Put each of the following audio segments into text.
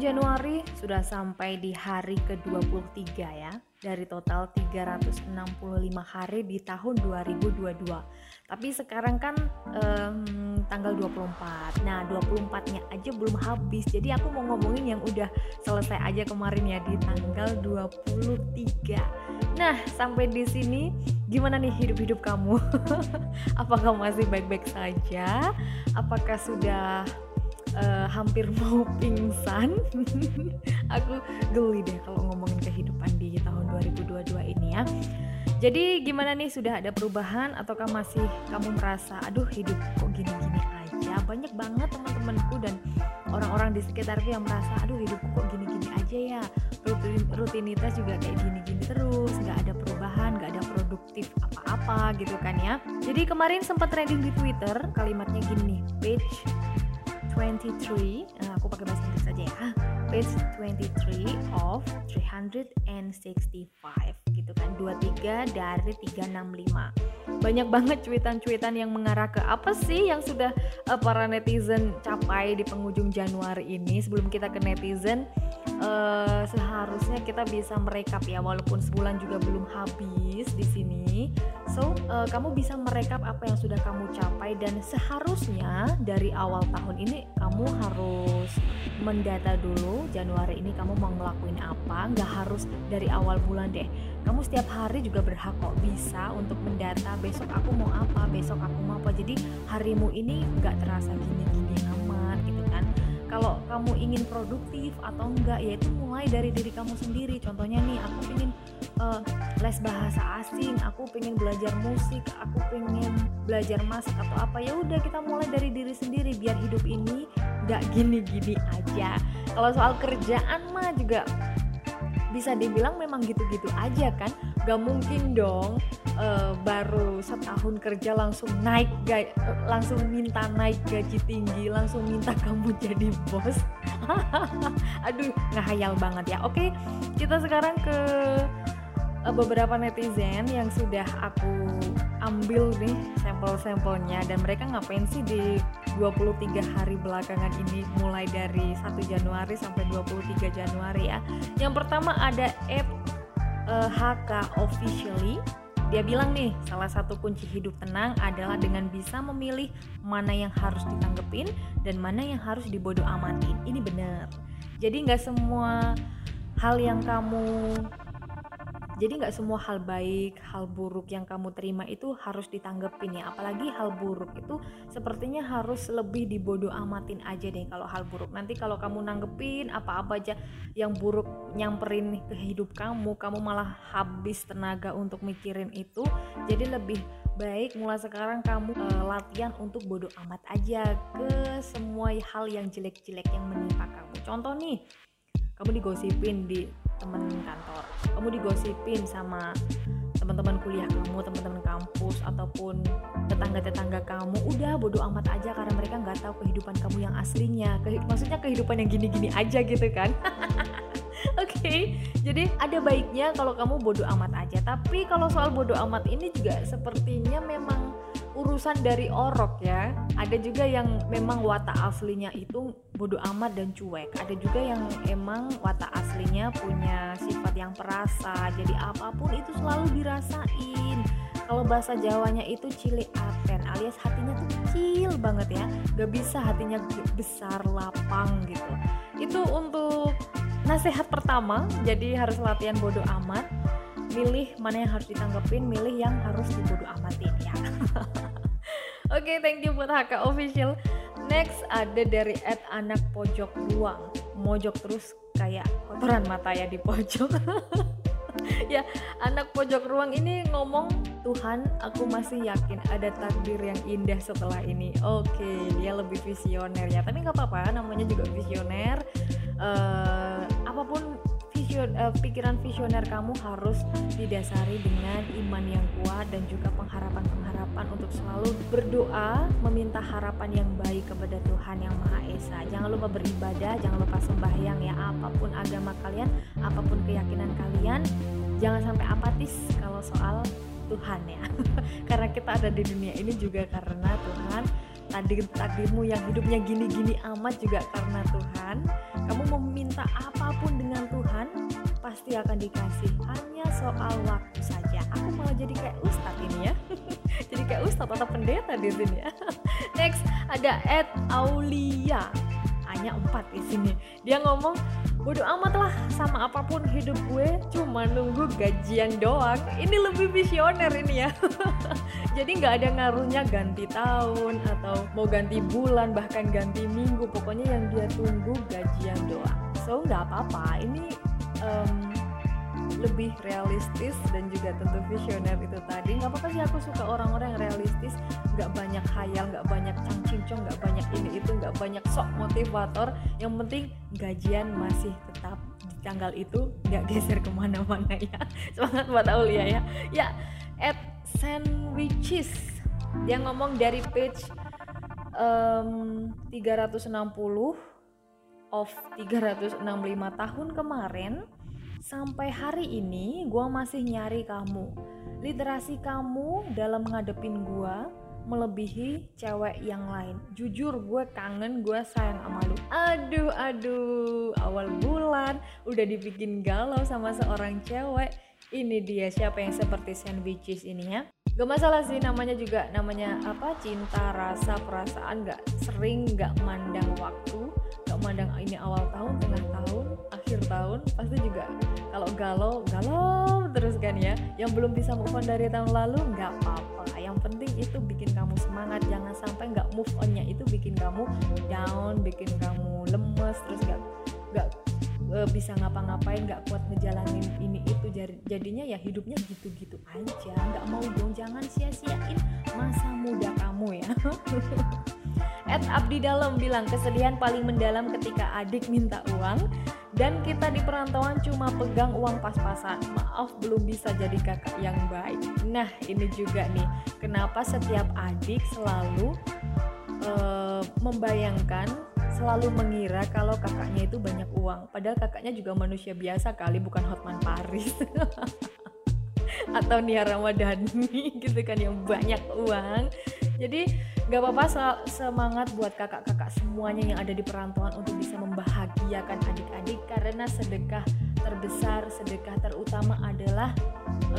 Januari sudah sampai di hari ke-23 ya dari total 365 hari di tahun 2022. Tapi sekarang kan um, tanggal 24. Nah, 24-nya aja belum habis. Jadi aku mau ngomongin yang udah selesai aja kemarin ya di tanggal 23. Nah, sampai di sini gimana nih hidup-hidup kamu? Apakah masih baik-baik saja? Apakah sudah uh, hampir mau pingsan. aku geli deh kalau ngomongin kehidupan di tahun 2022 ini ya. Jadi gimana nih sudah ada perubahan ataukah masih kamu merasa aduh hidup kok gini-gini aja? Banyak banget teman-temanku dan orang-orang di sekitarku yang merasa aduh hidupku kok gini-gini aja ya. Rutin, rutinitas juga kayak gini-gini terus, nggak ada perubahan, nggak ada produktif apa-apa gitu kan ya. Jadi kemarin sempat trending di Twitter kalimatnya gini page 23 nah, aku pakai bahasa Inggris saja ya. Page 23 of 365 gitu kan. 23 dari 365 banyak banget cuitan-cuitan yang mengarah ke apa sih yang sudah uh, para netizen capai di penghujung Januari ini sebelum kita ke netizen uh, seharusnya kita bisa merekap ya walaupun sebulan juga belum habis di sini So, uh, kamu bisa merekap apa yang sudah kamu capai dan seharusnya dari awal tahun ini kamu harus mendata dulu Januari ini kamu mau ngelakuin apa, nggak harus dari awal bulan deh. Kamu setiap hari juga berhak kok bisa untuk mendata besok aku mau apa, besok aku mau apa. Jadi harimu ini nggak terasa gini-gini kan kalau kamu ingin produktif atau enggak ya itu mulai dari diri kamu sendiri. Contohnya nih aku ingin uh, les bahasa asing aku pengen belajar musik aku pengen belajar masak atau apa. Ya udah kita mulai dari diri sendiri biar hidup ini nggak gini-gini aja. Kalau soal kerjaan mah juga bisa dibilang memang gitu-gitu aja kan? Gak mungkin dong uh, baru setahun kerja langsung naik ga, langsung minta naik gaji tinggi langsung minta kamu jadi bos. Aduh ngahayal banget ya. Oke kita sekarang ke uh, beberapa netizen yang sudah aku ambil nih sampel-sampelnya. Dan mereka ngapain sih di 23 hari belakangan ini? Mulai dari 1 Januari sampai 23 Januari ya. Yang pertama ada app uh, HK officially dia bilang nih, salah satu kunci hidup tenang adalah dengan bisa memilih mana yang harus ditanggepin dan mana yang harus dibodoh amatin. Ini benar. Jadi nggak semua hal yang kamu jadi nggak semua hal baik, hal buruk yang kamu terima itu harus ditanggepin ya. Apalagi hal buruk itu sepertinya harus lebih dibodoh amatin aja deh kalau hal buruk. Nanti kalau kamu nanggepin apa-apa aja yang buruk nyamperin ke hidup kamu, kamu malah habis tenaga untuk mikirin itu. Jadi lebih baik mulai sekarang kamu uh, latihan untuk bodoh amat aja ke semua hal yang jelek-jelek yang menimpa kamu. Contoh nih, kamu digosipin di teman kantor. Kamu digosipin sama teman-teman kuliah kamu teman-teman kampus ataupun tetangga-tetangga kamu. Udah bodo amat aja karena mereka nggak tahu kehidupan kamu yang aslinya. Ke, maksudnya kehidupan yang gini-gini aja gitu kan. Oke, okay, jadi ada baiknya kalau kamu bodoh amat aja. Tapi kalau soal bodoh amat ini juga sepertinya memang urusan dari orok ya. Ada juga yang memang watak aslinya itu bodoh amat dan cuek. Ada juga yang emang watak aslinya punya sifat yang perasa jadi apa pun itu selalu dirasain. Kalau bahasa Jawanya itu cili aten alias hatinya tuh kecil banget ya. Gak bisa hatinya besar lapang gitu. Itu untuk nasihat pertama jadi harus latihan bodoh amat milih mana yang harus ditanggepin, milih yang harus dibodo amatin ya. Oke, okay, thank you buat HK official. Next ada dari at anak pojok ruang. Mojok terus kayak kotoran mata ya di pojok. ya, anak pojok ruang ini ngomong, "Tuhan, aku masih yakin ada takdir yang indah setelah ini." Oke, okay, dia lebih visioner ya. Tapi nggak apa-apa, namanya juga visioner. Uh, apa pun vision, uh, pikiran visioner kamu harus didasari dengan iman yang kuat dan juga pengharapan-pengharapan untuk selalu berdoa, meminta harapan yang baik kepada Tuhan yang Maha Esa. Jangan lupa beribadah, jangan lupa sembahyang ya apa pun agama kalian, apa pun keyakinan kalian, jangan sampai apatis kalau soal Tuhan ya. karena kita ada di dunia ini juga karena Tuhan takdir takdirmu yang hidupnya gini-gini amat juga karena Tuhan. Kamu meminta apa pun dengan Tuhan pasti akan dikasih. Hanya soal waktu saja. Aku malah jadi kayak ustadz ini ya. Jadi kayak ustadz atau pendeta di sini ya. Next ada Ed Aulia. Hanya empat di sini. Dia ngomong bodoh amat lah sama apa pun hidup gue cuma nunggu gajian doang. Ini lebih visioner ini ya. Jadi nggak ada ngaruhnya ganti tahun atau mau ganti bulan bahkan ganti minggu. Pokoknya yang dia tunggu gajian doang. So nggak apa-apa. Ini um, lebih realistis dan juga tentu visioner itu tadi. Nggak apa-apa sih aku suka orang-orang yang realistis. Nggak banyak hayal nggak banyak cangcincong nggak banyak ini itu nggak banyak sok motivator. Yang penting gajian masih tetap di tanggal itu nggak geser ke mana-mana ya. Semangat buat Aulia ya. Ya at sandwiches. Dia ngomong dari page um, 360 of 365 tahun kemarin Sampai hari ini gue masih nyari kamu. Literasi kamu dalam ngadepin gue melebihi cewek yang lain. Jujur gue kangen, gue sayang sama lu. Aduh, aduh, awal bulan udah dibikin galau sama seorang cewek. Ini dia siapa yang seperti sandwiches ini ya. Gak masalah sih namanya juga namanya apa cinta rasa perasaan gak sering gak mandang waktu gak mandang ini awal tahun tengah akhir tahun pasti juga kalau galau galau terus kan ya. Yang belum bisa move on dari tahun lalu nggak apa-apa. Yang penting itu bikin kamu semangat. Jangan sampai nggak move onnya itu bikin kamu down bikin kamu lemes terus nggak nggak uh, bisa ngapa-ngapain nggak kuat ngejalanin ini itu. Jadinya ya hidupnya gitu-gitu aja. Nggak mau dong jangan sia-siain masa muda kamu ya. Ed Abdi Dalam bilang kesedihan paling mendalam ketika adik minta uang dan kita di perantauan cuma pegang uang pas-pasan. Maaf belum bisa jadi kakak yang baik. Nah ini juga nih kenapa setiap adik selalu uh, membayangkan selalu mengira kalau kakaknya itu banyak uang padahal kakaknya juga manusia biasa kali bukan Hotman Paris atau Nia Ramadhani gitu kan yang banyak uang jadi gak apa-apa semangat buat kakak-kakak semuanya yang ada di perantauan untuk bisa membahagiakan adik-adik karena sedekah terbesar sedekah terutama adalah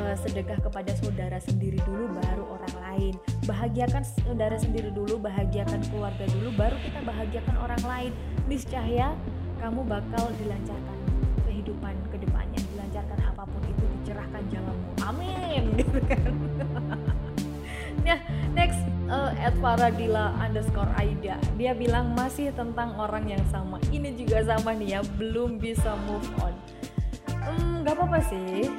uh, sedekah kepada saudara sendiri dulu baru orang lain. Bahagiakan saudara sendiri dulu bahagiakan keluarga dulu baru kita bahagiakan orang lain. Niscaya kamu bakal dilancarkan kehidupan ke depannya dilancarkan apa pun itu dicerahkan jalanmu. Amin. Gitu kan Faradila underscore Aida. Dia bilang masih tentang orang yang sama. Ini juga sama nih ya belum bisa move on. Hmm, gak apa-apa sih.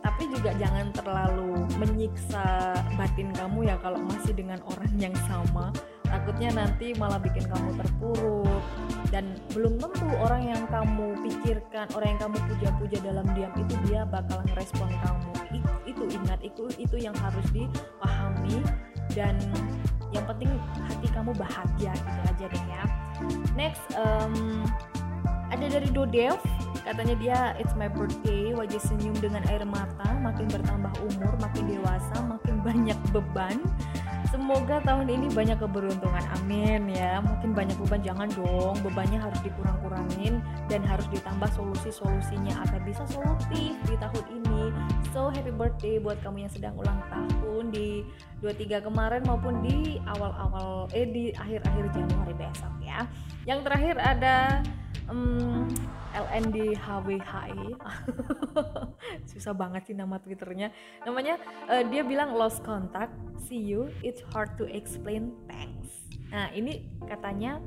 Tapi juga jangan terlalu menyiksa batin kamu ya kalau masih dengan orang yang sama. Takutnya nanti malah bikin kamu terpuruk. Dan belum tentu orang yang kamu pikirkan orang yang kamu puja-puja dalam diam itu dia bakal ngerespon kamu. Itu ingat itu itu yang harus dipahami. Dan yang penting hati kamu bahagia gitu aja deh ya. Next um, ada dari Dodev. Katanya dia it's my birthday. Wajah senyum dengan air mata makin bertambah umur makin dewasa makin banyak beban Semoga tahun ini banyak keberuntungan. Amin ya. Mungkin banyak beban jangan dong. Bebannya harus dikurang-kurangin dan harus ditambah solusi-solusinya agar bisa solutif di tahun ini. So happy birthday buat kamu yang sedang ulang tahun di 23 kemarin maupun di awal-awal eh di akhir-akhir Januari besok ya. Yang terakhir ada um, LND HWHE susah banget sih nama twitternya. Namanya uh, dia bilang lost contact see you it's hard to explain thanks. Nah ini katanya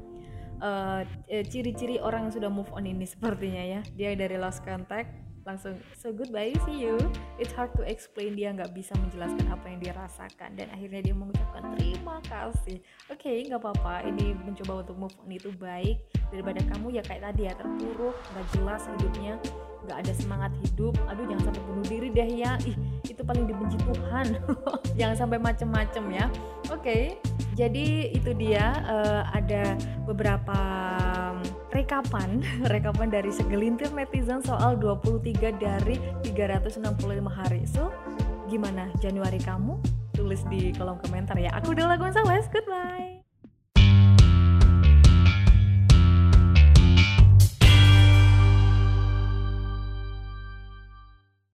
uh, ciri-ciri orang yang sudah move on ini sepertinya ya. Dia dari lost contact langsung so goodbye see you. It's hard to explain dia nggak bisa menjelaskan apa yang dia rasakan. Dan akhirnya dia mengucapkan terima kasih. Oke okay, nggak apa-apa. Ini mencoba untuk move on itu baik daripada kamu. Ya kayak tadi ya terpuruk nggak jelas hidupnya nggak ada semangat hidup. Aduh jangan sampai bunuh diri deh ya. Ih itu paling dibenci Tuhan. Jangan sampai macem-macem ya. Oke okay, jadi itu dia uh, ada beberapa rekapan rekapan dari segelintir netizen soal 23 dari 365 hari. So gimana Januari kamu? Tulis di kolom komentar ya. Aku Dela Gonzales goodbye